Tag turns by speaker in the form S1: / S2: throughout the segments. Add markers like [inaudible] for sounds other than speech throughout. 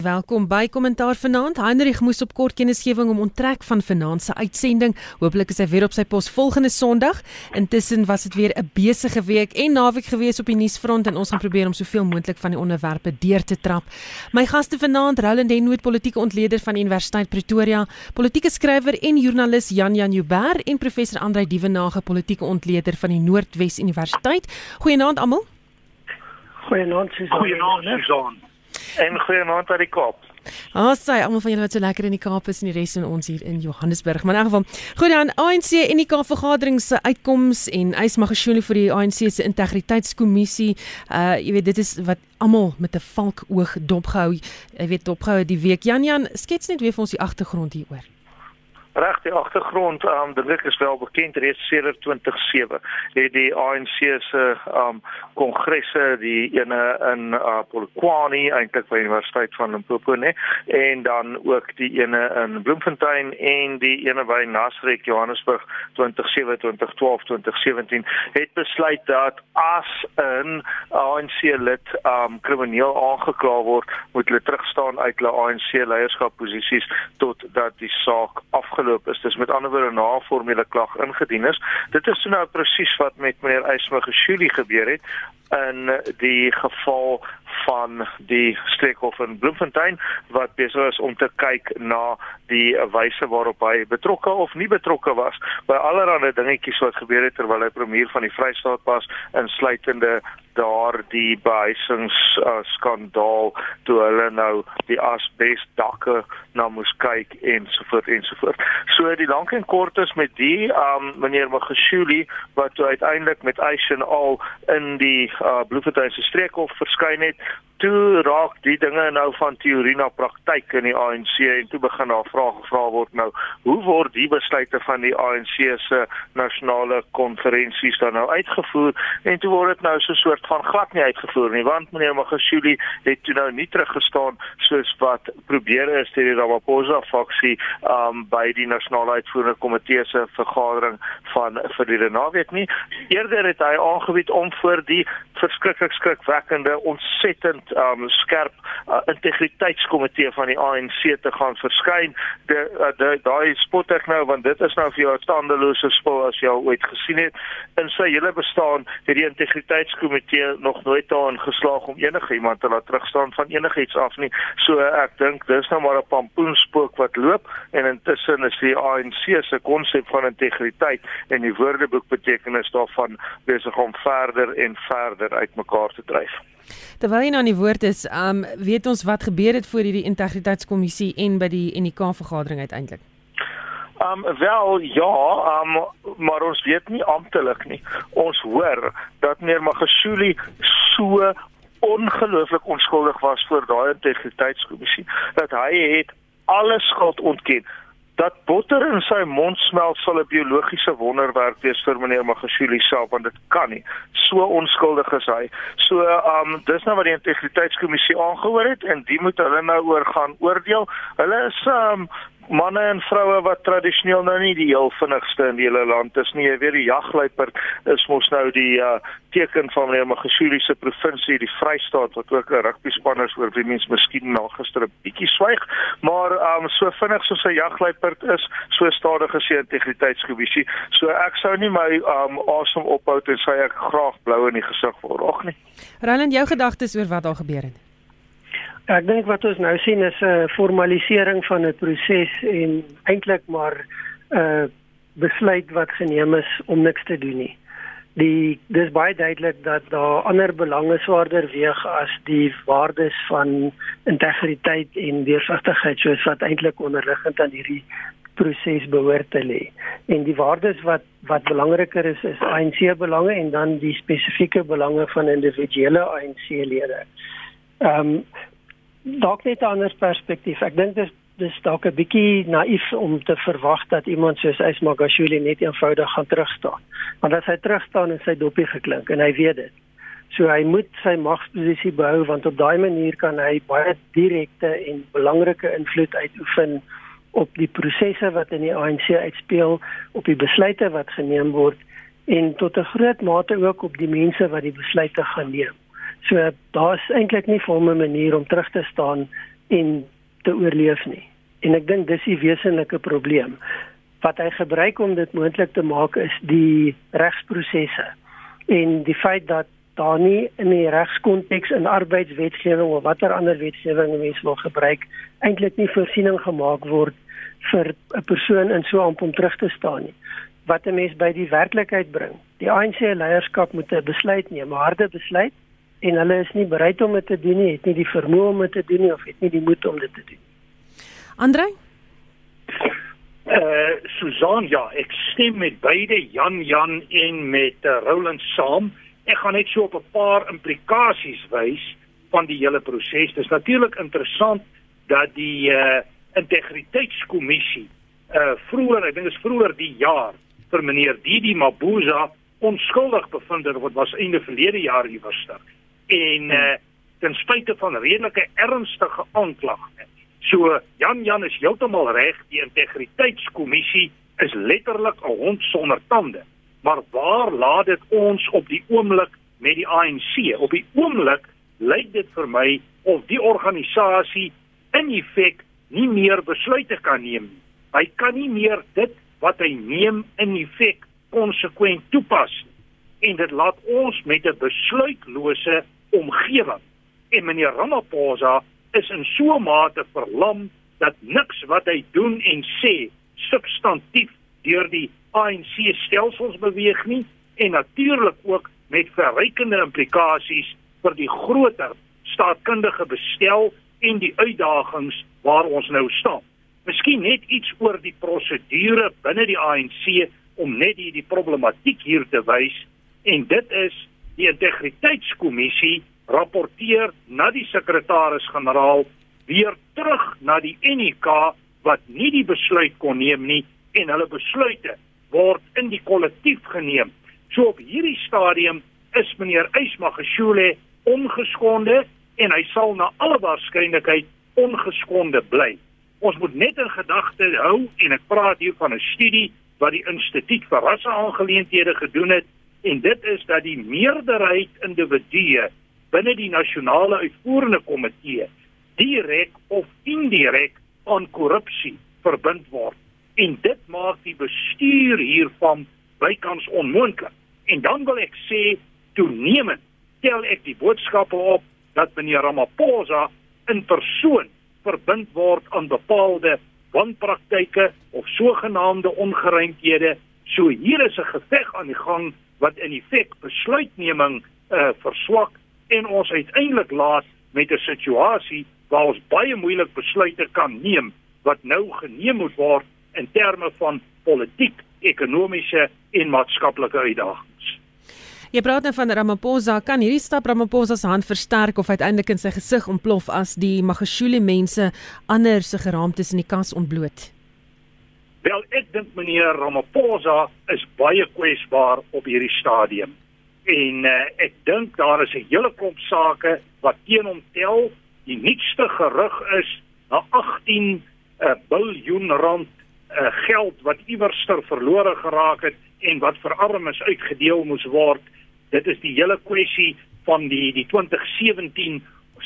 S1: Welkom by Kommentaar Vanaand. Heinrich moes op kort kennisgewing om onttrek van vanaand se uitsending. Hooplik is hy weer op sy pos volgende Sondag. Intussen was dit weer 'n besige week en naweek gewees op die nuusfront en ons gaan probeer om soveel moontlik van die onderwerpe deur te trap. My gaste vanaand, Roland Henwood, politieke ontleder van die Universiteit Pretoria, politieke skrywer en joernalis Jan Jan Jubber en professor Andrei Dievenage, politieke ontleder van die Noordwes Universiteit. Goeienaand almal.
S2: Goeienaand, Susan.
S3: Goeienaand, Susan. En goeienaand uit die Kaap.
S1: Ah, sê almal van julle wat so lekker in die Kaap is en die res van ons hier in Johannesburg. Maar in elk geval, goed dan ANC en die Kaap vergadering se uitkoms en Ys Magashule vir die ANC se integriteitskommissie. Uh jy weet dit is wat almal met 'n valk oog dopgehou. Jy weet dopgehou die week. Jan Jan, skets net weer vir ons die agtergrond hieroor.
S3: Reg die agtergrond, ehm um, dink ek is wel bekend reeds sedert 2007. Het die ANC se ehm um, kongresse die ene in uh, Polokwane eintlik by die Universiteit van Limpopo nê en dan ook die ene in Bloemfontein en die ene by Nasrek Johannesburg 2007, 2012, 2017 het besluit dat as 'n ANC lid ehm um, krimineel aangekla word, moet hulle terugstaan uit hulle ANC leierskapposisies tot dat die saak afge afgeloop is. Dis met ander woorde na formele klag ingedien is. Dit is nou presies wat met meneer Eysma Geshuli gebeur het in die geval van die streekhof in Bloemfontein wat besig is om te kyk na die wyse waarop hy betrokke of nie betrokke was by allerlei dingetjies wat gebeur het terwyl hy premier van die Vrystaat was insluitende daardie behuisings uh, skandaal toe hulle nou die asbes dakke na moes kyk en so voort en so voort. So die lank en kort is met die um meneer Magashuli wat uiteindelik met Asian al in die uh, Bloemfontein se streekhof verskyn het toe raak die dinge nou van teorie na praktyk in die ANC en toe begin daar vrae gevra word nou hoe word die besluite van die ANC se nasionale konferensies dan nou uitgevoer? En toe word dit nou so 'n soort van glad nie uitgevoer nie want meneer Magashuli het toe nou nie teruggestaan soos wat probeer is deur die Ramaphosa faksie um, by die nasionale uitvoerende komitee se vergadering van vir die naweek nie. Eerder het hy aangebied om voor die verskriklik skrikwekkende ontsettend um skerp uh, integriteitskomitee van die ANC te gaan verskyn. Uh, daai spot ek nou want dit is nou vir jou 'n tandelose spul as jy al ooit gesien het. In sy hele bestaan het die integriteitskomitee nog nooit daarin geslaag om enige iemand te laat terugstaan van enigiets af nie. So ek dink dis nou maar 'n pampoenspook wat loop en intussen is die ANC se konsep van integriteit en die woordeboek betekenis daarvan besig om verder en verder uitmekaar te dryf.
S1: Terwyl jy nou aan die woord is, um weet ons wat gebeur het voor hierdie integriteitskommissie en by die NK vergadering uiteindelik.
S3: Um wel ja, um maar ons weet nie amptelik nie. Ons hoor dat meneer Magashuli so ongelooflik onskuldig was voor daai integriteitskommissie dat hy het alle skuld ontken dat botter in sy mond smelt sal 'n biologiese wonderwerk wees vir meneer Magashuli self want dit kan nie. So onskuldig is hy. So um dis nou wat die integriteitskommissie aangehoor het en die moet hulle nou oor gaan oordeel. Hulle is um manne en vroue wat tradisioneel nou nie die heel vinnigste in die hele land is nie. Jy weet die jagluiperd is mos nou die uh, teken van meneer Magashuli se provinsie, die Vrystaat wat ook 'n rugby span is oor wie mens miskien na gister 'n bietjie swyg, maar um so vinnig soos 'n jagluiperd is, so stadig is die integriteitskommissie. So ek sou nie my um asem ophou en sê ek graag blou in die gesig word. Ag nee.
S1: Roland, jou gedagtes oor wat daar gebeur het?
S2: Ek dink wat ons nou sien is 'n formalisering van 'n proses en eintlik maar 'n uh, besluit wat geneem is om niks te doen nie. Die dis baie duidelik dat daar ander belange swaarder weeg as die waardes van integriteit en deursigtigheid soos wat eintlik onderliggend aan hierdie proses behoort te lê. En die waardes wat wat belangriker is is ANC belange en dan die spesifieke belange van individuele ANC-lede. Ehm um, dalk net 'n ander perspektief. Ek dink dis dis dalk 'n bietjie naïef om te verwag dat iemand soos Ismagashule net eenvoudig gaan terugstaan. Want as hy terugstaan en sy dopie geklink en hy weet dit. So hy moet sy magsposisie behou want op daai manier kan hy baie direkte en belangrike invloed uitoefen op die prosesse wat in die ANC uitspeel, op die besluite wat geneem word en tot 'n groot mate ook op die mense wat die besluite gaan neem. So daar's eintlik nie vir hom 'n manier om terug te staan en te oorleef nie. En ek dink dis die wesenlike probleem. Wat hy gebruik om dit moontlik te maak is die regsprosesse en die feit dat daar nie in die regskonteks in arbeidswetgewing of watter ander wetgewing mens wil gebruik eintlik nie voorsiening gemaak word vir 'n persoon in so 'n amp om terug te staan nie wat 'n mens by die werklikheid bring. Die ANC leierskap moet 'n besluit neem, 'n harde besluit en hulle is nie bereid om dit te doen nie, het nie die vermoë om dit te doen nie of het nie die moed om dit te doen.
S1: Andre?
S4: Uh Susan, ja, ek stem met beide Jan Jan en met uh, Roland saam. Ek gaan net so op 'n paar implikasies wys van die hele proses. Dit is natuurlik interessant dat die uh integriteitskommissie uh vroeër, ek dink dit is vroeër die jaar vir meneer Didi Mabuza onskuldig bevind het wat was einde verlede jaar iewers. En uh ten spyte van redelike ernstige aanklagte. So Jan Jan is heeltemal reg, die integriteitskommissie is letterlik 'n hond sonder tande. Maar waar laat dit ons op die oomblik met die ANC? Op die oomblik lyk dit vir my of die organisasie in effek nie meer besluite kan neem nie. Hy kan nie meer dit wat hy neem in effek konsekwent toepas nie. En dit laat ons met 'n besluitlose omgewing. En meneer Ramaphosa is in so 'n mate verlam dat niks wat hy doen en sê substantief deur die ANC stelsels beweeg nie en natuurlik ook met verrykende implikasies vir die groter staatkundige bestel en die uitdagings waar ons nou staan. Miskien net iets oor die prosedure binne die ANC om net die, die problematiek hier te wys en dit is die integriteitskommissie rapporteer na die sekretaris-generaal weer terug na die NEK wat nie die besluit kon neem nie en hulle besluite word in die kollektief geneem. So op hierdie stadium is meneer Ysmagashule ongeskonde en hy sal na alle waarskynlikheid ongeskonde bly. Ons moet net in gedagte hou en ek praat hier van 'n studie wat die Instituut vir Rasseaangeleenthede gedoen het en dit is dat die meerderheid individue binne die nasionale uitvoerende komitee direk of indirek aan korrupsie verbind word en dit maak die bestuur hiervan bykans onmoontlik en dan wil ek sê toenemend tel ek die boodskappe op dat meneer Ramaphosa in persoon verbind word aan bepaalde wanpraktyke of sogenaamde ongeruimthede. So hier is 'n geveg aan die gang wat in effek besluitneming uh verswak en ons uiteindelik laat met 'n situasie waar ons baie moeilik besluite kan neem wat nou geneem moet word in terme van politiek, ekonomiese en maatskaplike uitdagings.
S1: Jy praat nou van Ramaphosa, kan hierdie stap Ramaphosa se hand versterk of uiteindelik in sy gesig ontplof as die Magashule mense ander se geraamtes in die kas ontbloot?
S4: Wel, ek dink meneer Ramaphosa is baie kwesbaar op hierdie stadium. En uh, ek dink daar is 'n hele klomp sake wat teen hom tel. Die nuutste gerug is na 18 uh, biljoen rand uh, geld wat iewerster verlore geraak het en wat vir armes uitgedeel moes word dit is die hele kwessie van die die 2017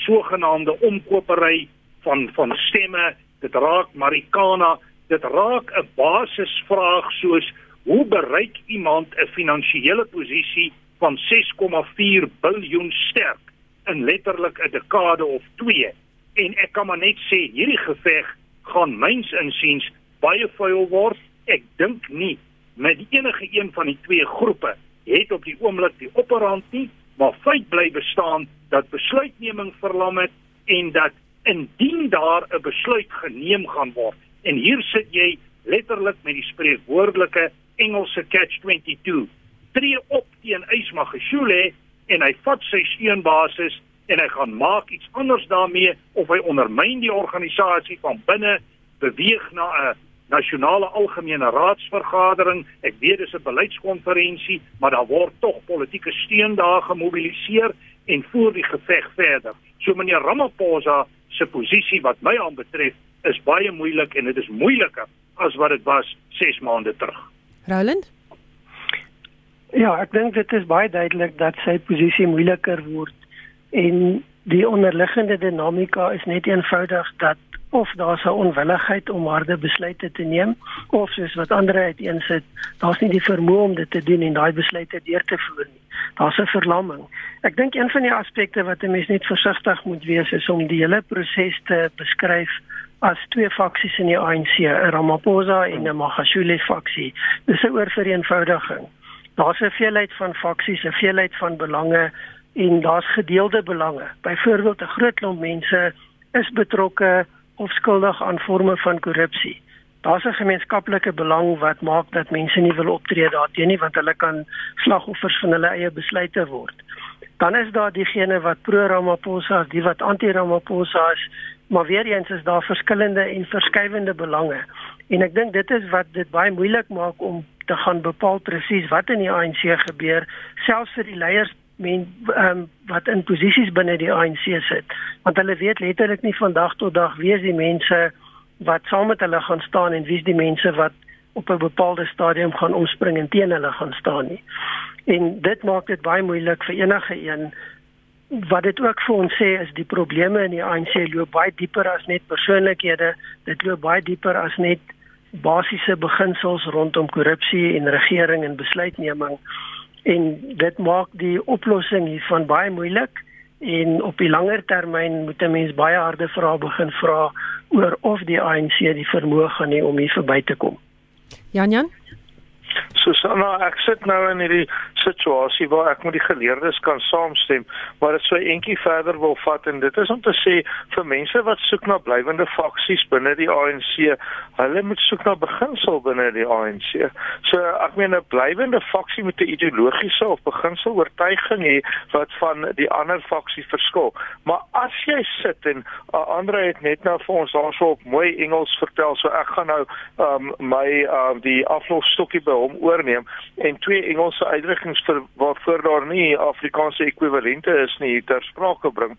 S4: sogenaamde omkopery van van stemme dit raak Marikana dit raak 'n basisvraag soos hoe bereik iemand 'n finansiële posisie van 6,4 biljoen sterk in letterlik 'n dekade of 2 en ek kan maar net sê hierdie geveg gaan myns insiens baie vuil word. Ek dink nie met enige een van die twee groepe het op die oomblik die opperhand nie, maar feit bly bestaan dat besluitneming verlam het en dat indien daar 'n besluit geneem gaan word en hier sit jy letterlik met die spreekwoordelike Engelse catch-22 tree op teen Ysmagashule en hy vat sy steunbasis en hy gaan maak iets anders daarmee of hy ondermyn die organisasie van binne beweeg na 'n nasionale algemene raadsvergadering. Ek weet dis 'n beleidskonferensie, maar daar word tog politieke steun daar gemobiliseer en voer die geveg verder. So meneer Ramaphosa se posisie wat my aanbetref is baie moeilik en dit is moeiliker as wat dit was 6 maande terug.
S1: Roland?
S2: Ja, ek dink dit is baie duidelik dat sy posisie moeiliker word en die onderliggende dinamika is net eenvoudig dat of daar's 'n onwilligheid om harde besluite te neem of soos wat ander uiteensit, daar's nie die vermoë om dit te doen en daai besluite deur te voer nie. Daar's 'n verlamming. Ek dink een van die aspekte wat 'n mens net versigtig moet wees is om die hele proses te beskryf as twee faksies in die ANC, 'n Ramaphosa en 'n Magashule faksie. Dis 'n oorvereenvoudiging. Daar's 'n veelheid van faksies, 'n veelheid van belange en daar's gedeelde belange. Byvoorbeeld 'n groot klomp mense is betrokke of skuldig aan forme van korrupsie. Daar's 'n gemeenskaplike belang wat maak dat mense nie wil optree daarteenoor nie want hulle kan slagoffers van hulle eie besluite word. Dan is daar diegene wat pro Ramaphosa, die wat anti Ramaphosa is, maar weer eens is daar verskillende en verskywende belange. En ek dink dit is wat dit baie moeilik maak om te gaan bepaal presies wat in die ANC gebeur, selfs vir die leiers men um, wat in posisies binne die ANC sit want hulle weet letterlik nie van dag tot dag wie is die mense wat saam met hulle gaan staan en wie is die mense wat op 'n bepaalde stadium gaan omspring en teen hulle gaan staan nie en dit maak dit baie moeilik vir enige een. Wat dit ook vir ons sê is die probleme in die ANC loop baie dieper as net persoonlikhede. Dit loop baie dieper as net basiese beginsels rondom korrupsie en regering en besluitneming. En dit maak die oplossing hiervan baie moeilik. En op die langer termyn moet 'n mens baie harde vrae begin vra oor of die ANC die vermoë gaan hê om hier verby te kom.
S1: Jan Jan
S3: Susanna, ek sit nou in hierdie situasie waar ek met die geleerdes kan saamstem, maar dit sou eentjie verder wil vat en dit is om te sê vir mense wat soek na blywende faksies binne die ANC, hulle moet soek na beginsel binne die ANC. So ek meen 'n blywende faksie moet 'n ideologiese of beginsel oortuiging hê wat van die ander faksie verskil. Maar as jy sit en uh, Andre het net nou vir ons daarso op mooi Engels vertel, so ek gaan nou um, my um, die aflosstokkie by hom oorneem en twee Engelse uitdrukkings vir waarvoor daar nie Afrikaanse ekwivalente is nie ter sprake bring.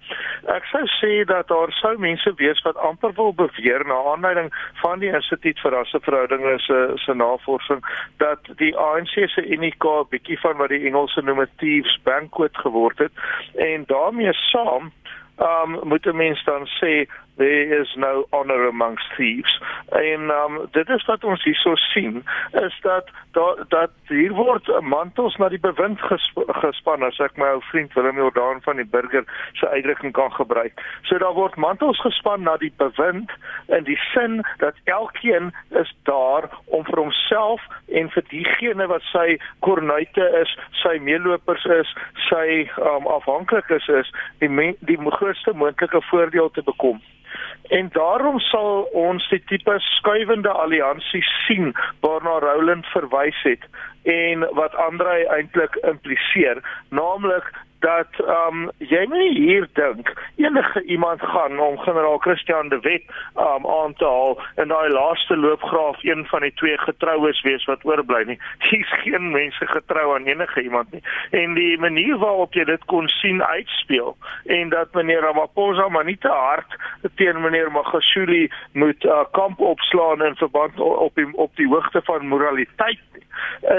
S3: Ek sou sê dat daar sou mense wees wat amper wil beweer na aanleiding van die Instituut vir Rasseverhoudinge se se navorsing dat die ANC se unika bietjie van wat die Engelse noem 'n thieves banquet geword het en daarmee saam um moet 'n mens dan sê there is no honor amongst thieves. En um dit is wat ons hierso sien is dat dat dat hier word mantels na die bewind gesp gespan as ek my ou vriend Willem Jordan van die burger se uitdrukking kan gebruik. So daar word mantels gespan na die bewind in die sin dat elkeen is daar om vir homself en vir diegene wat sy kornuite is, sy meelopers is, sy um afhanklikes is, die die grootste moontlike voordeel te bekom. En daarom sal ons die tipe skuivende alliansie sien waarna Roland verwys het en wat Andre eintlik impliseer, naamlik dat ehm um, jy nie hier dink enige iemand gaan om generaal Christian de Wet ehm um, aan te haal in daai laaste loopgraaf een van die twee getroues wees wat oorbly nie. [laughs] Hier's geen mense getrou aan enige iemand nie. En die manier waarop jy dit kon sien uitspeel en dat meneer Ramaphosa maar nie te hard teen meneer Magashule moet uh, kamp opslaan in verband op die, op die hoogte van moraliteit nie,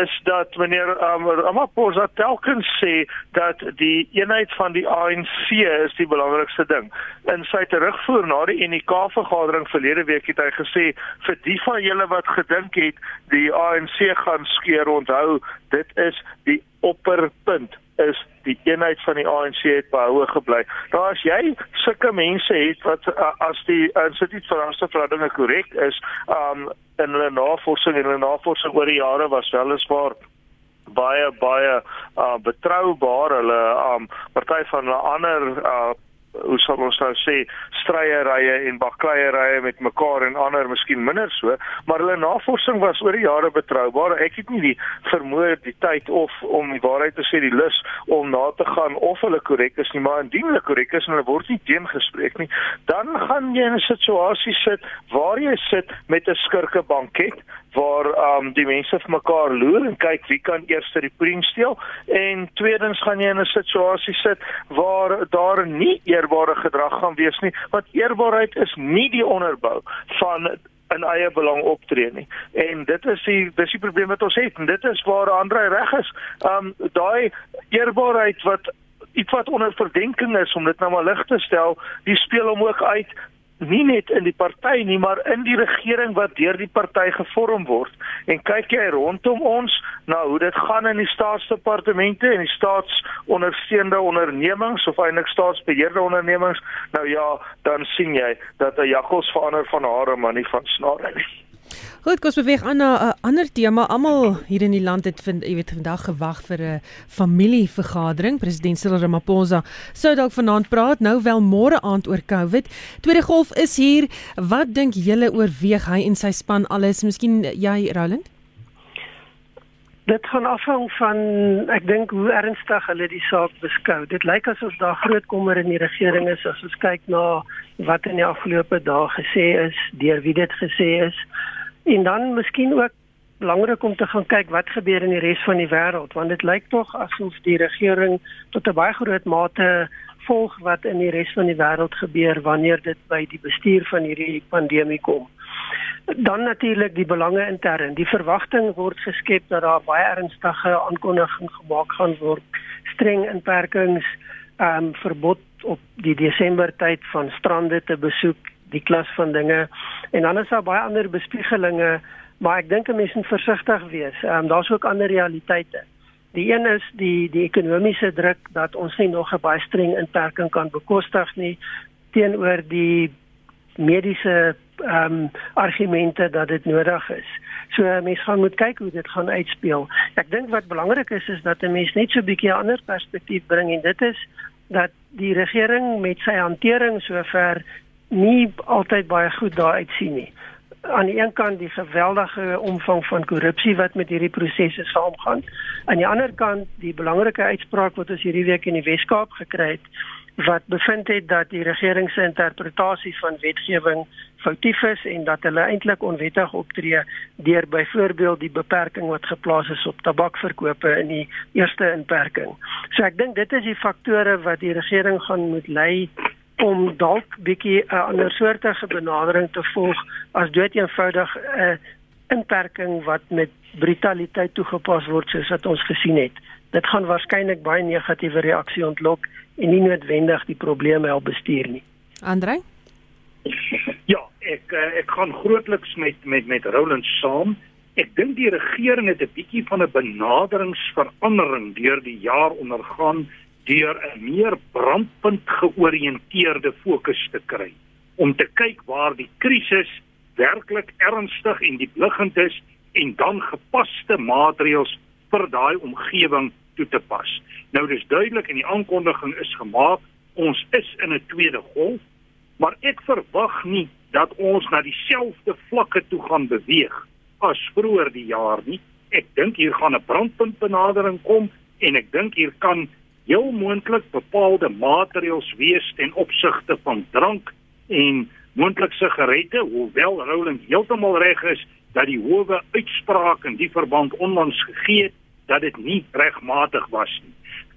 S3: is dat meneer um, Ramaphosa telkens sê dat die die eenheid van die ANC is die belangrikste ding. In sy terugvoer na die UNK vergadering verlede week het hy gesê vir die van julle wat gedink het die ANC gaan skeer onthou dit is die opperpunt is die eenheid van die ANC het behoue gebly. Nou as jy sulke mense het wat as die instituut vir rasverhoudinge korrek is, um in hulle navorsing en hulle navorsing oor die jare was weliswaar baie baie uh betroubaar. Hulle um party van 'n ander uh hoe sal ons nou sê stryeerye en bakleierye met mekaar en ander miskien minder so, maar hulle navorsing was oor die jare betroubaar. Ek het nie die vermoë die tyd of om die waarheid te sê die lus om na te gaan of hulle korrek is nie, maar indien hulle korrek is en hulle word nie teengespreek nie, dan gaan jy in 'n situasie sit waar jy sit met 'n skurkebanket waar um die mense vir mekaar loer en kyk wie kan eers die pudding steel en tweedens gaan jy in 'n situasie sit waar daar nie eer eerbare gedrag gaan wees nie want eerbaarheid is nie die onderbou van in eie belang optree nie. En dit is die dis die probleem wat ons het en dit is waar Andre reg is. Um daai eerbaarheid wat iets wat onder verdenking is om dit nou maar lig te stel, die speel hom ook uit nie net in die party nie, maar in die regering wat deur die party gevorm word. En kyk jy rondom ons na hoe dit gaan in die staatsdepartemente en die staatsondersteunde ondernemings of eintlik staatsbeheerde ondernemings, nou ja, dan sien jy dat 'n jakkals verander van hare maar nie van snare nie.
S1: Goed, kos beweeg aan na 'n ander tema. Almal hier in die land het vind, jy weet vandag gewag vir 'n familievergadering. President Cyril Ramaphosa sou dalk vanaand praat, nou wel môre aand oor COVID. Tweede golf is hier. Wat dink julle oorweeg hy en sy span alles? Miskien jy, Roland?
S2: Dit gaan afhang van ek dink hoe ernstig hulle die saak beskou. Dit lyk asof daar groot kommer in die regering is as ons kyk na wat in die afgelope dae gesê is, deur wie dit gesê is. En dan miskien ook belangrik om te gaan kyk wat gebeur in die res van die wêreld want dit lyk tog asof die regering tot 'n baie groot mate volg wat in die res van die wêreld gebeur wanneer dit by die bestuur van hierdie pandemie kom. Dan natuurlik die belange intern. Die verwagting word geskep dat daar baie ernstige aankondigings gemaak gaan word, streng inperkings, ehm um, verbod op die Desember tyd van strande te besoek die klas van dinge en dan is daar baie ander bespiegelinge maar ek dink 'n mens moet versigtig wees. Ehm um, daar's ook ander realiteite. Die een is die die ekonomiese druk dat ons nie nog 'n baie streng inperking kan bekostig nie teenoor die mediese ehm um, argumente dat dit nodig is. So mense gaan moet kyk hoe dit gaan uitspeel. Ek dink wat belangrik is is dat 'n mens net so 'n bietjie 'n ander perspektief bring en dit is dat die regering met sy hantering sover nie altyd baie goed daar uitsien nie. Aan die een kant die geweldige omvang van korrupsie wat met hierdie prosesse saamgaan. Aan die ander kant die belangrike uitspraak wat ons hierdie week in die Wes-Kaap gekry het wat bevind het dat die regering se interpretasie van wetgewing foutief is en dat hulle eintlik onwettig optree deur byvoorbeeld die beperking wat geplaas is op tabakverkope in die eerste inperking. So ek dink dit is die faktore wat die regering gaan moet lei om dalk bietjie 'n ander soortige benadering te volg as dood eenvoudig 'n inperking wat met brutaliteit toegepas word soos wat ons gesien het. Dit gaan waarskynlik baie negatiewe reaksie ontlok en nie noodwendig die probleme help bestuur nie.
S1: Andre?
S4: Ja, ek eh, ek gaan grootliks met met met Roland saam. Ek dink die regering het 'n bietjie van 'n benaderingsverandering deur die jaar ondergaan deur 'n meer brandpunt georiënteerde fokus te kry om te kyk waar die krisis werklik ernstig en diepliggend is en dan gepaste maatreëls vir daai omgewing toe te pas. Nou dis duidelik en die aankondiging is gemaak, ons is in 'n tweede golf, maar ek verwag nie dat ons na dieselfde vlakke toe gaan beweeg as vroeër die jaar nie. Ek dink hier gaan 'n brandpunt benadering kom en ek dink hier kan heel moontlik bepaalde maatreëls wees ten opsigte van drank en moontlik sigarette, hoewel Roland heeltemal reg is dat die howe uitspraak in die verband onlangs gegee het dat dit nie regmatig was nie.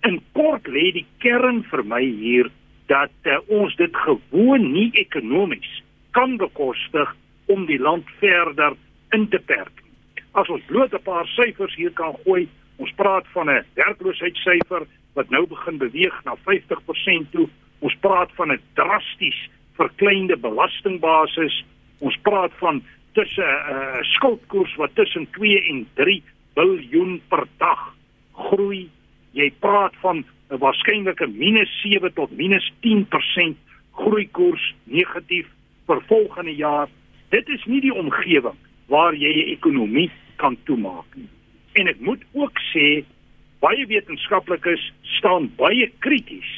S4: In kort lê die kern vir my hier dat uh, ons dit gewoon nie ekonomies kan bekostig om die land verder in te perk. As ons bloot 'n paar syfers hier kan gooi, ons praat van 'n werkloosheidssyfer wat nou begin beweeg na 50% toe. Ons praat van 'n drasties verkleinde belastingbasis. Ons praat van tussen 'n uh, eh, skuldkoers wat tussen 2 en 3 biljoen per dag groei. Jy praat van 'n waarskynlike minus 7 tot minus 10% groeikoers negatief vir volgende jaar. Dit is nie die omgewing waar jy 'n ekonomie kan toemaak nie. En ek moet ook sê baie wetenskaplikes staan baie krities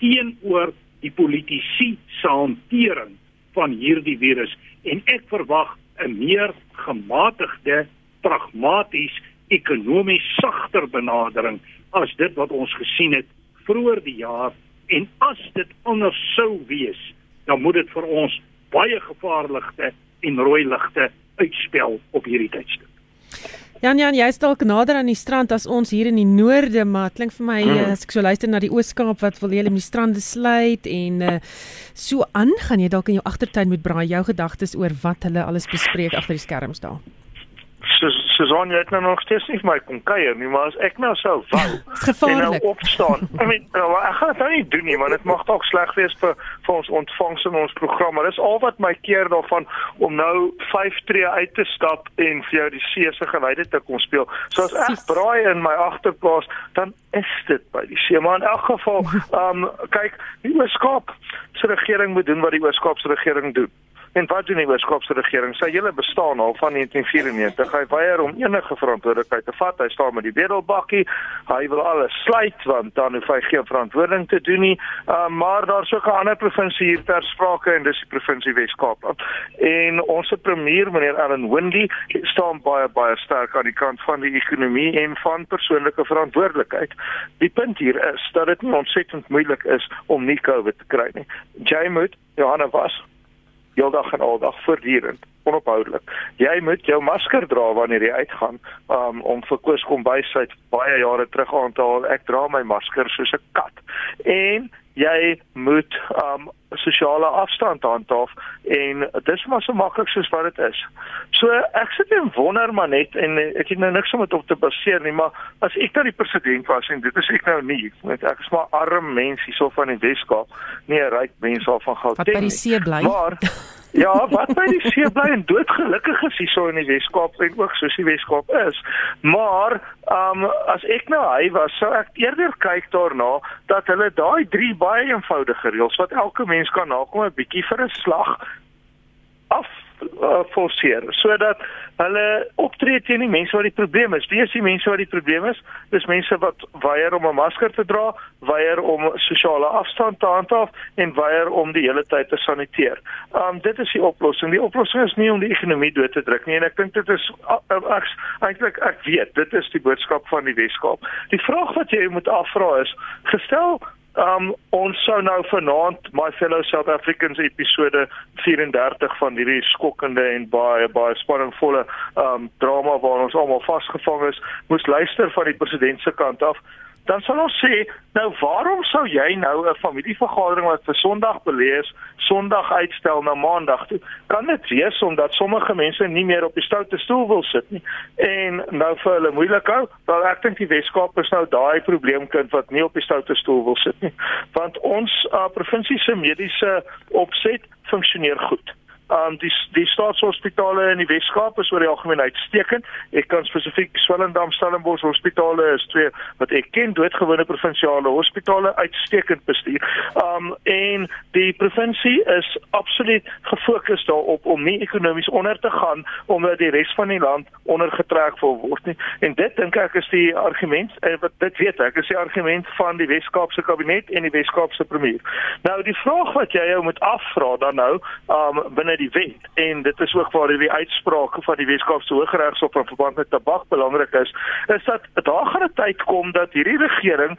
S4: teenoor die politisie se hantering van hierdie virus en ek verwag 'n meer gematigde, pragmaties, ekonomies sagter benadering as dit wat ons gesien het vroeër die jaar en as dit anders sou wees, dan moet dit vir ons baie gevaarlikte en rooi ligte uitspel op hierdie tydstip.
S1: Jan Jan, jy's dalk nader aan die strand as ons hier in die noorde, maar klink vir my mm. as ek so luister na die Oos-Kaap wat wil julle met die strande sluit en uh, so aan, gaan jy dalk in jou agtertuin met braai jou gedagtes oor wat hulle alles bespreek agter die skerms daar.
S3: Susan het nou nog steeds nie vir my kom kuier nie, maar as ek nou sou wou [laughs]
S1: en nou
S3: opstaan. [laughs] I mean, nou, ek gaan dit nou nie doen nie, want dit mag dalk sleg wees vir vir ons ontvangs in ons program, maar dis al wat my keer daarvan om nou 5 tree uit te stap en vir jou die see se gewyde te kom speel. So as ek braai in my agterplaas, dan is dit by die see, maar in elk geval, [laughs] ehm um, kyk, die Weskaap se regering moet doen wat die Weskaap se regering doen. En wat doen die Weskaapse regering? Sy hele bestaan al van 1994. Hy weier om enige verantwoordelikheid te vat. Hy staan met die wedelbakkie. Hy wil alles sluit want dan hoef hy geen verantwoording te doen nie. Uh, maar daar's ook 'n ander provinsie hier ter sprake en dis die provinsie Weskaap. En ons premier meneer Allan Windey staan baie baie sterk aan die kant van die ekonomie en van persoonlike verantwoordelikheid. Die punt hier is dat dit nie ontsettend moeilik is om nie COVID te kry nie. Jy moet Johanna was heeldag en aldag voortdurend onophoudelik. Jy moet jou masker dra wanneer jy uitgaan. Um om vir Koos kom by sy baie jare terug aan te haal. Ek dra my masker soos 'n kat. En jy moet um sosiale afstand handhaaf en dis maar so maklik soos wat dit is. So ek sit en wonder maar net en ek het nou niks om dit op te baseer nie, maar as ek nou die president was en dit is ek nou nie, want ek is maar arm mens hierso van die Weskaap, nie 'n ryk mens al van Gauteng nie.
S1: Wat by die see bly.
S3: Maar [laughs] Ja, wat by die see bly en doodgelukkig is hierso in die Weskaap en ook soos die Weskaap is. Maar, ehm um, as ek nou hy was, sou ek eerder kyk daarna dat hulle daai drie baie eenvoudige reëls wat elke mens kan nakom 'n bietjie vir 'n slag af uh, forceer sodat hulle optree teen die mense wat die probleem is. Wie is die mense wat die probleem is? Dis mense wat weier om 'n masker te dra, weier om sosiale afstand te handhaaf en weier om die hele tyd te saniteer. Um dit is die oplossing. Die oplossing is nie om die ekonomie dood te druk nie en ek dink dit is ek eintlik ek weet dit is die boodskap van die Weskaap. Die vraag wat jy moet afvra is, gestel Um ons sou nou vanaand my fellow South Africans episode 34 van hierdie skokkende en baie baie spanningvolle um drama waar ons almal vasgevang is, moes luister van die president se kant af dan sal ons sê, nou waarom sou jy nou 'n familievergadering wat vir Sondag belees, Sondag uitstel na Maandag toe? Kan dit wees omdat sommige mense nie meer op die stoute stoel wil sit nie en nou vir hulle moeilik hou? Wel ek dink die Weskaap is nou daai probleemkind wat nie op die stoute stoel wil sit nie. Want ons uh, provinsie se mediese opset funksioneer goed um, die die staatshospitale in die Weskaap is oor die algemeen uitstekend. Ek kan spesifiek Swellendam Stellenbosch hospitale is twee wat ek ken doodgewone provinsiale hospitale uitstekend bestuur. Um en die provinsie is absoluut gefokus daarop om nie ekonomies onder te gaan omdat die res van die land ondergetrek word nie. En dit dink ek is die argument en wat dit weet ek is die argument van die Weskaapse kabinet en die Weskaapse premier. Nou die vraag wat jy jou moet afvra dan nou um binne die wet en dit is ook waar hierdie uitspraak van die Weskaapse Hooggeregshof in verband met tabak belangrik is, is dat daar gaan 'n tyd kom dat hierdie regering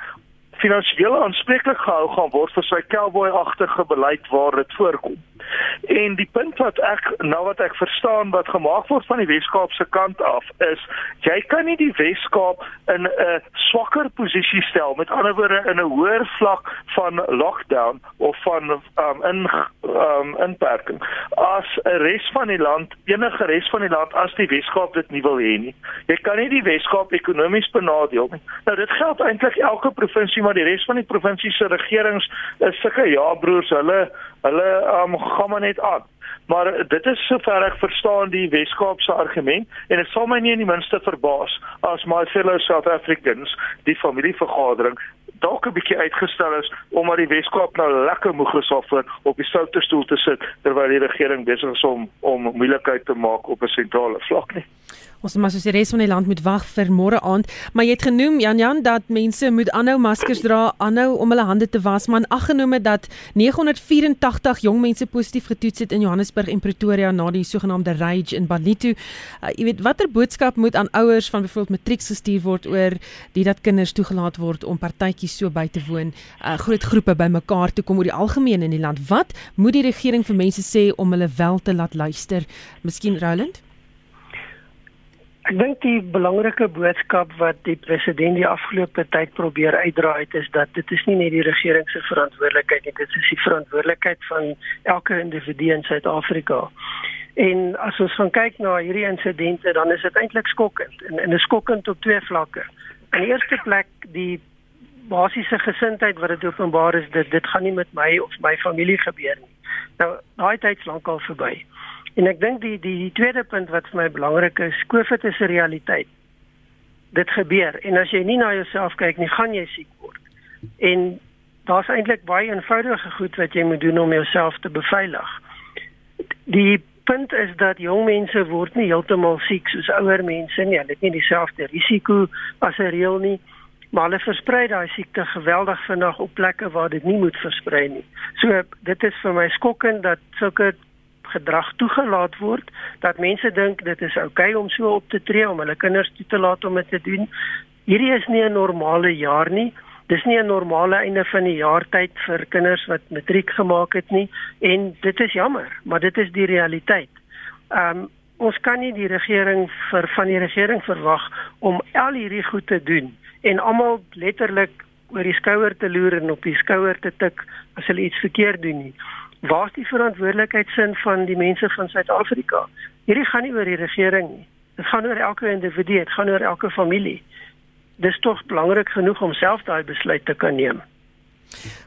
S3: finansiële aanspreeklik gehou gaan word vir sy cowboy-agtige beleid waar dit voorkom. En die punt wat ek nou wat ek verstaan wat gemaak word van die Weskaap se kant af is jy kan nie die Weskaap in 'n swakker posisie stel met ander woorde in 'n hoër vlak van lockdown of van um, in um, inperking as 'n res van die land enige res van die land as die Weskaap dit nie wil hê nie. Jy kan nie die Weskaap ekonomies benadeel nie. Nou dit geld eintlik elke provinsie maar die res van die provinsie se regerings is sulke ja broers hulle hulle um, gaan maar net aan. Maar dit is sover ek verstaan die Weskaapse argument en dit sal my nie in die minste verbaas as my fellow South Africans die familievergadering dalk 'n bietjie uitgestel is omdat die Weskaap nou lekker moeg is of op die soute stoel te sit terwyl die regering besig is om om moeilikheid te maak op 'n sentrale vlak nie.
S1: Ons moet soos die res van die land moet wag vir môre aand, maar jy het genoem Jan Jan dat mense moet aanhou maskers dra, aanhou om hulle hande te was, maar aangenome dat 984 jong mense positief getoets het in Johannesburg en Pretoria na die sogenaamde rage in Balitu. Uh, jy weet watter boodskap moet aan ouers van byvoorbeeld matriek gestuur word oor die dat kinders toegelaat word om partytjies so by te woon, uh, groot groepe bymekaar te kom oor die algemeen in die land. Wat moet die regering vir mense sê om hulle wel te laat luister? Miskien Roland?
S2: Ek dink die belangrike boodskap wat die president die afgelope tyd probeer uitdra het is dat dit is nie net die regering se verantwoordelikheid nie, dit is die verantwoordelikheid van elke individu in Suid-Afrika. En as ons gaan kyk na hierdie insidente, dan is dit eintlik skokkend en en is skokkend op twee vlakke. In die eerste plek die basiese gesindheid wat dit openbaar is dit dit gaan nie met my of my familie gebeur nie. Nou daai tyd is lankal verby. En ek dink die, die die tweede punt wat vir my belangrik is, COVID is 'n realiteit. Dit gebeur en as jy nie na jouself kyk nie, gaan jy siek word. En daar's eintlik baie eenvoudige goed wat jy moet doen om jouself te beveilig. Die punt is dat jong mense word nie heeltemal siek soos ouer mense nie. Hulle het nie dieselfde risiko as 'n reël nie maar hulle versprei daai siekte geweldig vinnig op plekke waar dit nie moet versprei nie. So dit is vir my skokkend dat sulke gedrag toegelaat word dat mense dink dit is oukei okay om so op te tree om hulle kinders toe te laat om dit te doen. Hierdie is nie 'n normale jaar nie. Dis nie 'n normale einde van die jaar tyd vir kinders wat matriek gemaak het nie en dit is jammer, maar dit is die realiteit. Um, ons kan nie die regering vir van die regering verwag om al hierdie goed te doen en almal letterlik oor die skouer te loer en op die skouer te tik as hulle iets verkeerd doen nie. Waar is die verantwoordelikheidsin van die mense van Suid-Afrika? Hierdie gaan nie oor die regering nie. Dit gaan oor elke individu, dit gaan oor elke familie. Dis tog belangrik genoeg om self daai besluit te kan neem.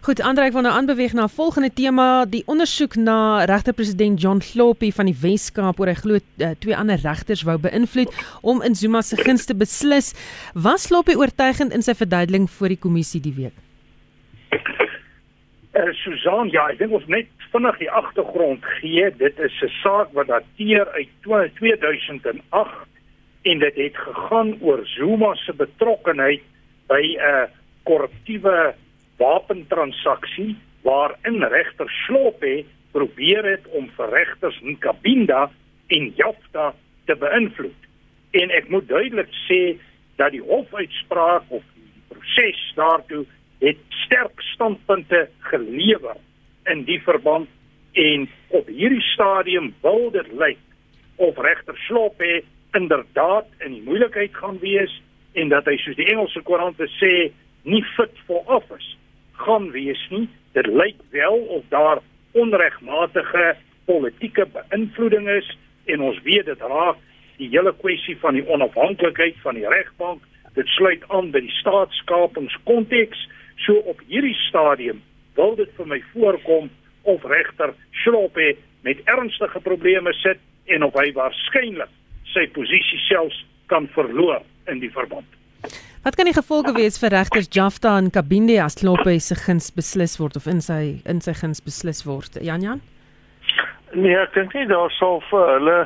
S1: Goed, Andre, ek wil nou aanbeweeg na 'n volgende tema, die ondersoek na regter-president John Sloppy van die Wes-Kaap oor hy glo uh, twee ander regters wou beïnvloed om in Zuma se guns te beslis. Was Sloppy oortuigend in sy verduideliking voor die kommissie die week?
S4: Uh, Susan, ja, ek dink ons net vinnig die agtergrond gee. Dit is 'n saak wat dateer uit 2008 en dit het gegaan oor Zuma se betrokkeheid by 'n uh, korruptiewe wapentransaksie waarin regter Slope probeer het om vir regters Nkabinda en Jafta te beïnvloed. En ek moet duidelik sê dat die hofuitspraak of die proses daartoe het sterk standpunte gelewer in die verband en op hierdie stadium wil dit lyk of regter Slope inderdaad in die moeilikheid gaan wees en dat hy soos die Engelse koerante sê nie fit for office gaan wees nie. Dit lyk wel of daar onregmatige politieke beïnvloeding is en ons weet dit raak die hele kwessie van die onafhanklikheid van die regbank. Dit sluit aan by die staatskapingskonteks. So op hierdie stadium wil dit vir my voorkom of regter Schloppe met ernstige probleme sit en of hy waarskynlik sy posisie selfs kan verloor in die verband.
S1: Wat kan die gevolge wees vir regters Jafta en Kabinde as Kloppe se guns beslis word of in sy in sy guns beslis word? Jan Jan?
S3: Nee, ek dink nie daar sal vir hulle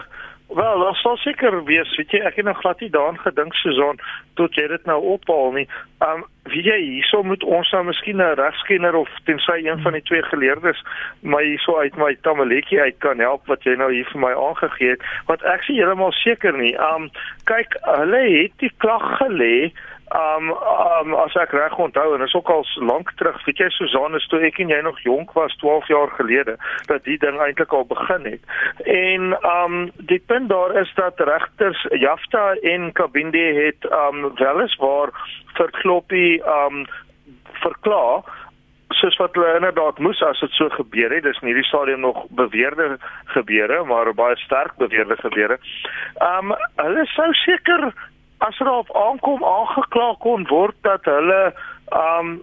S3: Wel, daar sal seker wees, weet jy, ek het nog glad nie daaraan gedink Susan tot jy dit nou ophaal nie. Um wie jy hierso moet ons nou miskien 'n regskenner of tensy een van die twee geleerdes my hierso uit my tamaletjie uit kan help wat jy nou hier vir my aangegee het, want ek is heeltemal seker nie. Um kyk, hulle het die klag gelê Um um as ek reg onthou en is ook al lank terug, weet jy Susanne, toe ek en jy nog jonk was 12 jaar gelede dat die ding eintlik al begin het. En um die punt daar is dat regters Jafta en Kabinde het um weliswaar vir Kloppie um verklaar soos wat hulle inderdaad moes as dit so gebeur het. Dis in hierdie stadium nog beweerde gebeure, maar baie sterk beweerde gebeure. Um hulle sou seker as hulle op aankom aangekla kon word dat hulle um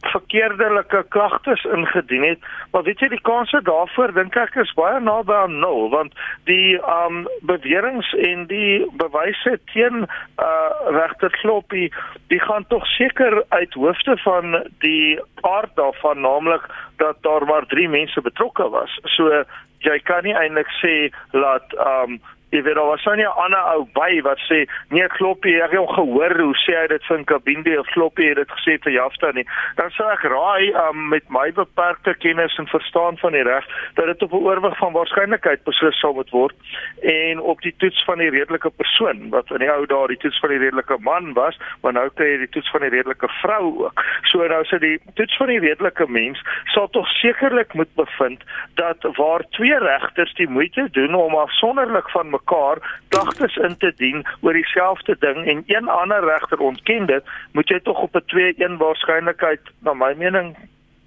S3: verkeerdelike klagtes ingedien het, maar weet jy die kanse daarvoor dink ek is baie naby aan nul want die um beweringe en die bewyse teen uh regter Kloppie, die gaan tog seker uit hoofde van die aard daarvan naamlik dat daar maar 3 mense betrokke was. So jy kan nie eintlik sê dat um Jy weet daar was nou 'n ander ou by wat sê nee Kloppie ek het hom gehoor hoe sê hy dit van Kabinde of Kloppie het dit gesê vir Jafta nie. Dan sê ek raai um, met my beperkte kennis en verstaan van die reg dat dit op 'n oorwig van waarskynlikheid beslis sal moet word en op die toets van die redelike persoon wat in die ou dae die toets van die redelike man was, maar nou kry jy die toets van die redelike vrou ook. So nou sê die toets van die redelike mens sal tog sekerlik moet bevind dat waar twee regters die moeite doen om afsonderlik van mekaar klagtes in te dien oor dieselfde ding en een ander regter ontken dit, moet jy tog op 'n 2-1 waarskynlikheid na my mening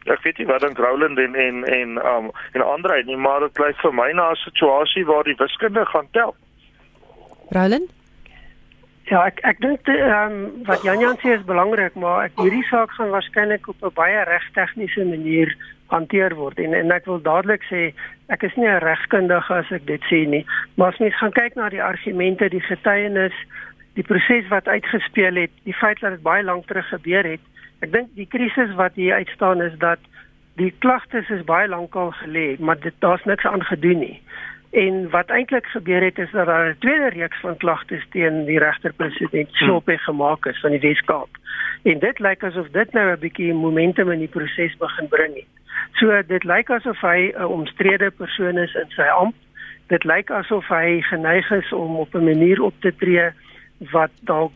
S3: ek weet nie wat dink Roland en en en um en ander nie, maar dit klink vir my na 'n situasie waar die wiskunde gaan tel.
S1: Roland?
S2: Ja, ek ek dink ehm um, wat Jan Jan sê is belangrik, maar ek hierdie saak gaan waarskynlik op 'n baie regtegniese manier hanteer word en en ek wil dadelik sê ek is nie 'n regskundige as ek dit sê nie, maar as mens gaan kyk na die argumente, die getuienis, die proses wat uitgespeel het, die feit dat dit baie lank terug gebeur het, ek dink die krisis wat hier uitstaan is dat die klagtes is baie lankal gelê, maar dit daar's niks aan gedoen nie. En wat eintlik gebeur het is dat daar 'n tweede reeks van klagtes teen die regter-president Slope hmm. gemaak is van die Weskaap. En dit lyk asof dit nou 'n bietjie momentum in die proses begin bring het. So dit lyk asof hy 'n omstrede persoon is in sy amp. Dit lyk asof hy geneig is om op 'n manier op te tree wat dalk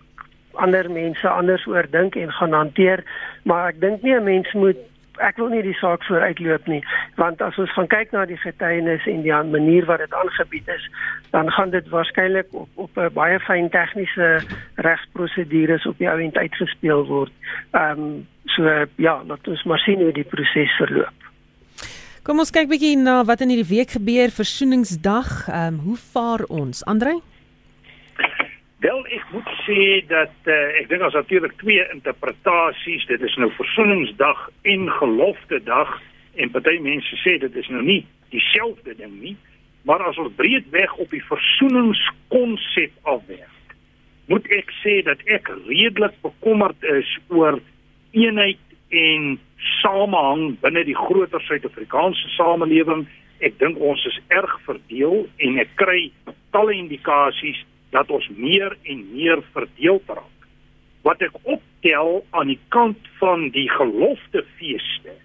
S2: ander mense anders oor dink en gaan hanteer, maar ek dink nie 'n mens moet ek wil nie die saak vooruitloop nie want as ons gaan kyk na die getuienis en die manier wat dit aangebied is dan gaan dit waarskynlik op op 'n baie fyn tegniese regsprosedures op die ouend uitgespeel word. Ehm um, so ja, laat ons maar sien hoe die proses verloop.
S1: Kom ons kyk bietjie na wat in hierdie week gebeur, Versoeningsdag. Ehm um, hoe vaar ons, Andrej?
S4: Wel, ek moet sê dat uh, ek dink as natuurlik twee interpretasies, dit is nou Versoeningsdag en Gelofte Dag en party mense sê dit is nou nie dieselfde ding nie, maar as ons breedweg op die versoeningskonsep afwerk, moet ek sê dat ek redelik bekommerd is oor eenheid en samehang binne die groter Suid-Afrikaanse samelewing. Ek dink ons is erg verdeel en ek kry talle indikasies dat ons meer en meer verdeel raak. Wat ek optel aan die kant van die geloftefeeste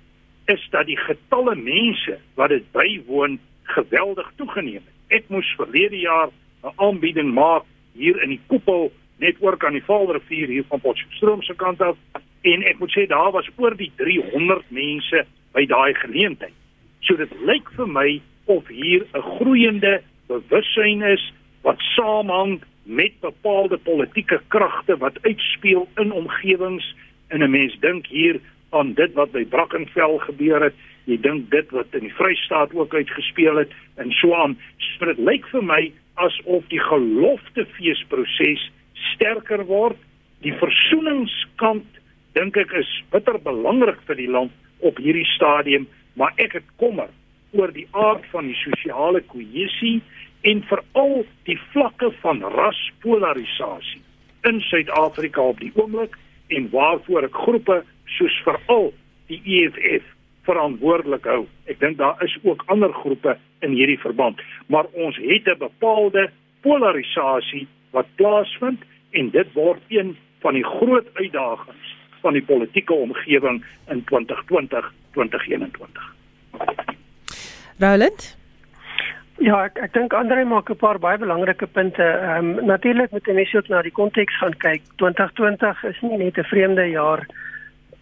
S4: is dat die getalle mense wat dit bywoon geweldig toegeneem het. Ek moes verlede jaar 'n aanbieding maak hier in die koepel net oor kan die Vaalrivier hier van Potchefstroom se kant af en ek moet sê daar was oor die 300 mense by daai geleentheid. So dit lyk vir my of hier 'n groeiende bewussyn is wat saamhang met bepaalde politieke kragte wat uitspeel in omgewings en 'n mens dink hier aan dit wat by Brackenfell gebeur het. Jy dink dit wat in die Vrystaat ook uitgespeel het en so aan. So dit lyk vir my asof die geloftefeesproses sterker word. Die versoeningskant dink ek is bitter belangrik vir die land op hierdie stadium maar ek het kommer oor die aard van die sosiale kohesie en veral die vlakke van raspolarisasie in Suid-Afrika op die oomblik en waarvoor ek groepe soos veral die EFF verantwoordelik hou. Ek dink daar is ook ander groepe in hierdie verband, maar ons het 'n bepaalde polarisasie wat plaasvind en dit word een van die groot uitdagings van die politieke omgewing in 2020-2021.
S1: Roland
S2: Ja, ek ek dink Andre maak 'n paar baie belangrike punte. Ehm um, natuurlik moet mense ook na die konteks gaan kyk. 2020 is nie net 'n vreemde jaar.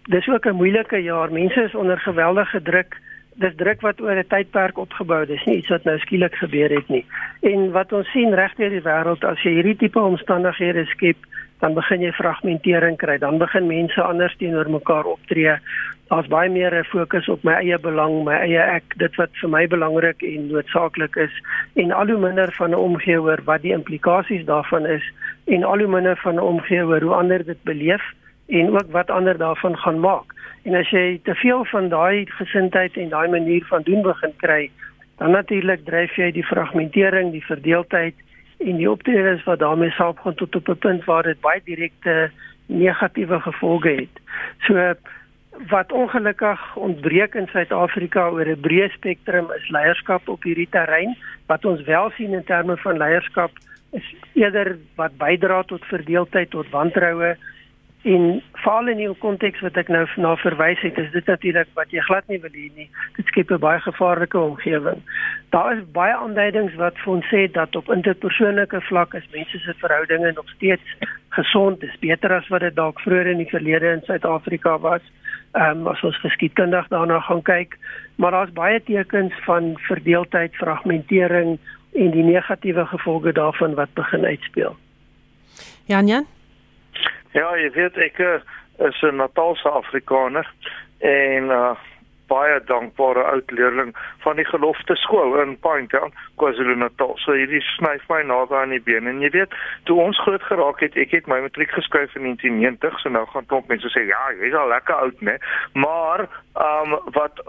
S2: Dis ook 'n moeilike jaar. Mense is onder geweldige druk. Dis druk wat oor 'n tydperk opgebou is. Dis nie iets wat nou skielik gebeur het nie. En wat ons sien regdeur die wêreld as jy hierdie tipe omstandighede skep, dan begin jy fragmentering kry. Dan begin mense anders teenoor mekaar optree. Daar's baie meer 'n fokus op my eie belang, my eie ek, dit wat vir my belangrik en noodsaaklik is en al hoe minder van 'n omgee oor wat die implikasies daarvan is en al hoe minder van 'n omgee oor hoe ander dit beleef en ook wat ander daarvan gaan maak. En as jy te veel van daai gesindheid en daai manier van doen begin kry, dan natuurlik dryf jy die fragmentering, die verdeeldheid en die optredes wat daarmee saamgaan tot op 'n punt waar dit baie direkte negatiewe gevolge het. So wat ongelukkig ontbreek in Suid-Afrika oor 'n breë spektrum is leierskap op hierdie terrein. Wat ons wel sien in terme van leierskap is eerder wat bydra tot verdeeldheid, tot wantroue in veral in die konteks wat ek nou na verwys het, is dit natuurlik wat jy glad nie wil hê nie. Dit skep 'n baie gevaarlike omgewing. Daar is baie aanduidings wat vir ons sê dat op interpersoonlike vlak is mense se verhoudinge nog steeds gesond, dis beter as wat dit dalk vroeër in die verlede in Suid-Afrika was. Ehm um, as ons geskiedkundig daarna gaan kyk, maar daar's baie tekens van verdeeldheid, fragmentering en die negatiewe gevolge daarvan wat begin uitspeel.
S1: Jan Jan
S3: Ja, jy weet ek uh, is 'n Natalse Afrikaner en uh baie dankbare oud leerling van die gelofte skool in Pinetown, KwaZulu-Natal. So hierdie snyf my naby aan die been en jy weet, toe ons groot geraak het, ek het my matriek geskryf in 1990, so nou gaan klomp mense sê ja, jy's al lekker oud, né? Maar ehm um, wat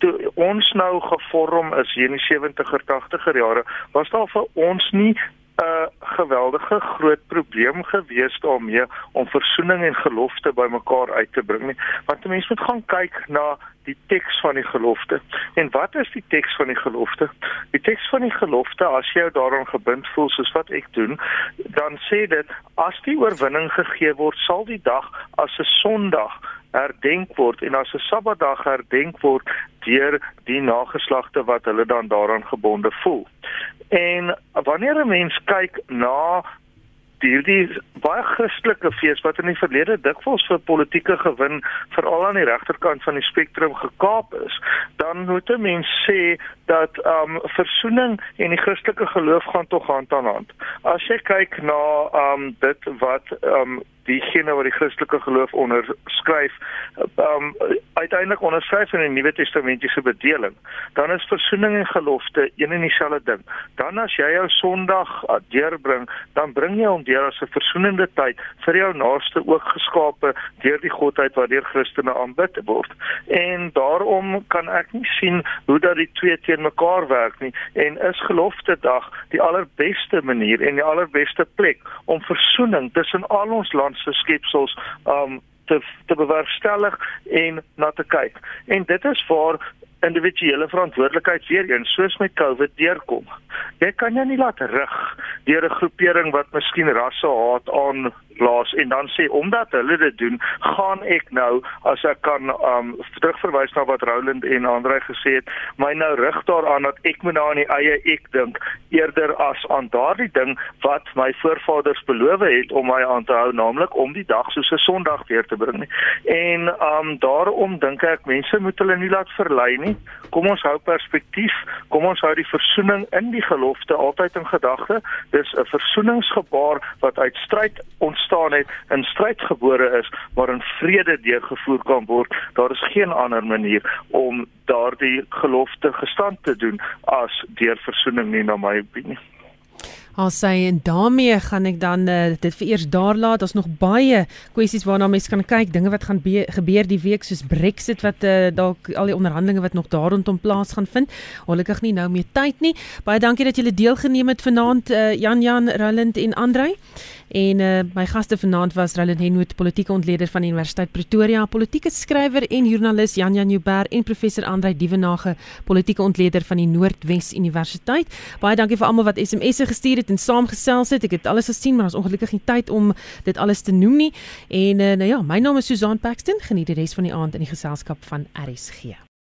S3: toe ons nou gevorm is hier in die 70er 80er jare, was daar vir ons nie 'n geweldige groot probleem gewees daarmee om versoening en gelofte bymekaar uit te bring nie. Want 'n mens moet gaan kyk na die teks van die gelofte. En wat is die teks van die gelofte? Die teks van die gelofte, as jy jou daaraan gebind voel soos wat ek doen, dan sê dit as die oorwinning gegee word, sal die dag as 'n Sondag herdenk word en as 'n Sabbatdag herdenk word deur die nageslagte wat hulle dan daaraan gebonde voel. En wanneer 'n mens kyk na hierdie baie Christelike fees wat in die verlede dikwels vir politieke gewin veral aan die regterkant van die spektrum gekaap is, dan moet 'n mens sê dat ehm um, versoening en die Christelike geloof gaan tog hand aan hand. As jy kyk na ehm um, dit wat ehm um, diegene wat die Christelike geloof onderskryf, ehm um, uiteindelik onderskryf in die Nuwe Testamentiese bedeling, dan is versoening en gelofte een en dieselfde ding. Dan as jy jou Sondag uh, deurbring, dan bring jy hom deur as 'n versoenende tyd vir jou naaste ook geskape deur die godheid wat deur Christene aanbid word. En daarom kan ek nie sien hoe dat die twee teen mekaar werk nie en is gelofte dag die allerbeste manier en die allerbeste plek om versoening tussen al ons land se skepsels um te te bewerkstellig en na te kyk. En dit is waar individuele verantwoordelikheid weer eens soos met COVID deurkom. Jy kan jou nie laat rig deur 'n groepering wat miskien rasse haat aan plaas en dan sê omdat hulle dit doen, gaan ek nou as ek kan um terugverwys na wat Roland en Andre gesê het, my nou rig daaraan dat ek moet nou aan die eie ek dink eerder as aan daardie ding wat my voorvaders beloof het om my aan te hou, naamlik om die dag soos 'n Sondag weer te bring nie. En um daarom dink ek mense moet hulle nie laat verlei nie. Kom ons hou perspektief, kom ons hou die versoening in die gelofte altyd in gedagte. Dis 'n versoeningsgebaar wat uit stryd ontstaan het in stryd gebore is maar in vrede deurgevoer kan word daar is geen ander manier om daardie gelofte gestand te doen as deur versoening nie na my opinie
S1: Al sê en daarmee gaan ek dan uh, dit vir eers daar laat. Ons nog baie kwessies waarna mense kan kyk, dinge wat gaan gebeur die week soos Brexit wat uh, dalk al die onderhandelinge wat nog daar rondom plaas gaan vind. Ongelukkig nie nou meer tyd nie. Baie dankie dat julle deelgeneem het vanaand uh, Jan Jan Roland en Andrei. En uh, my gaste vanaand was Roland Henwood, politieke ontleder van die Universiteit Pretoria, politieke skrywer en joernalis Jan Jan Joubert en professor Andrei Dievenage, politieke ontleder van die Noordwes Universiteit. Baie dankie vir almal wat SMS'e gestuur het en saamgesels het. Ek het alles gesien, maar ons ongelukkig nie tyd om dit alles te noem nie. En uh, nou ja, my naam is Susan Paxton. Geniet die res van die aand in die geselskap van RSG.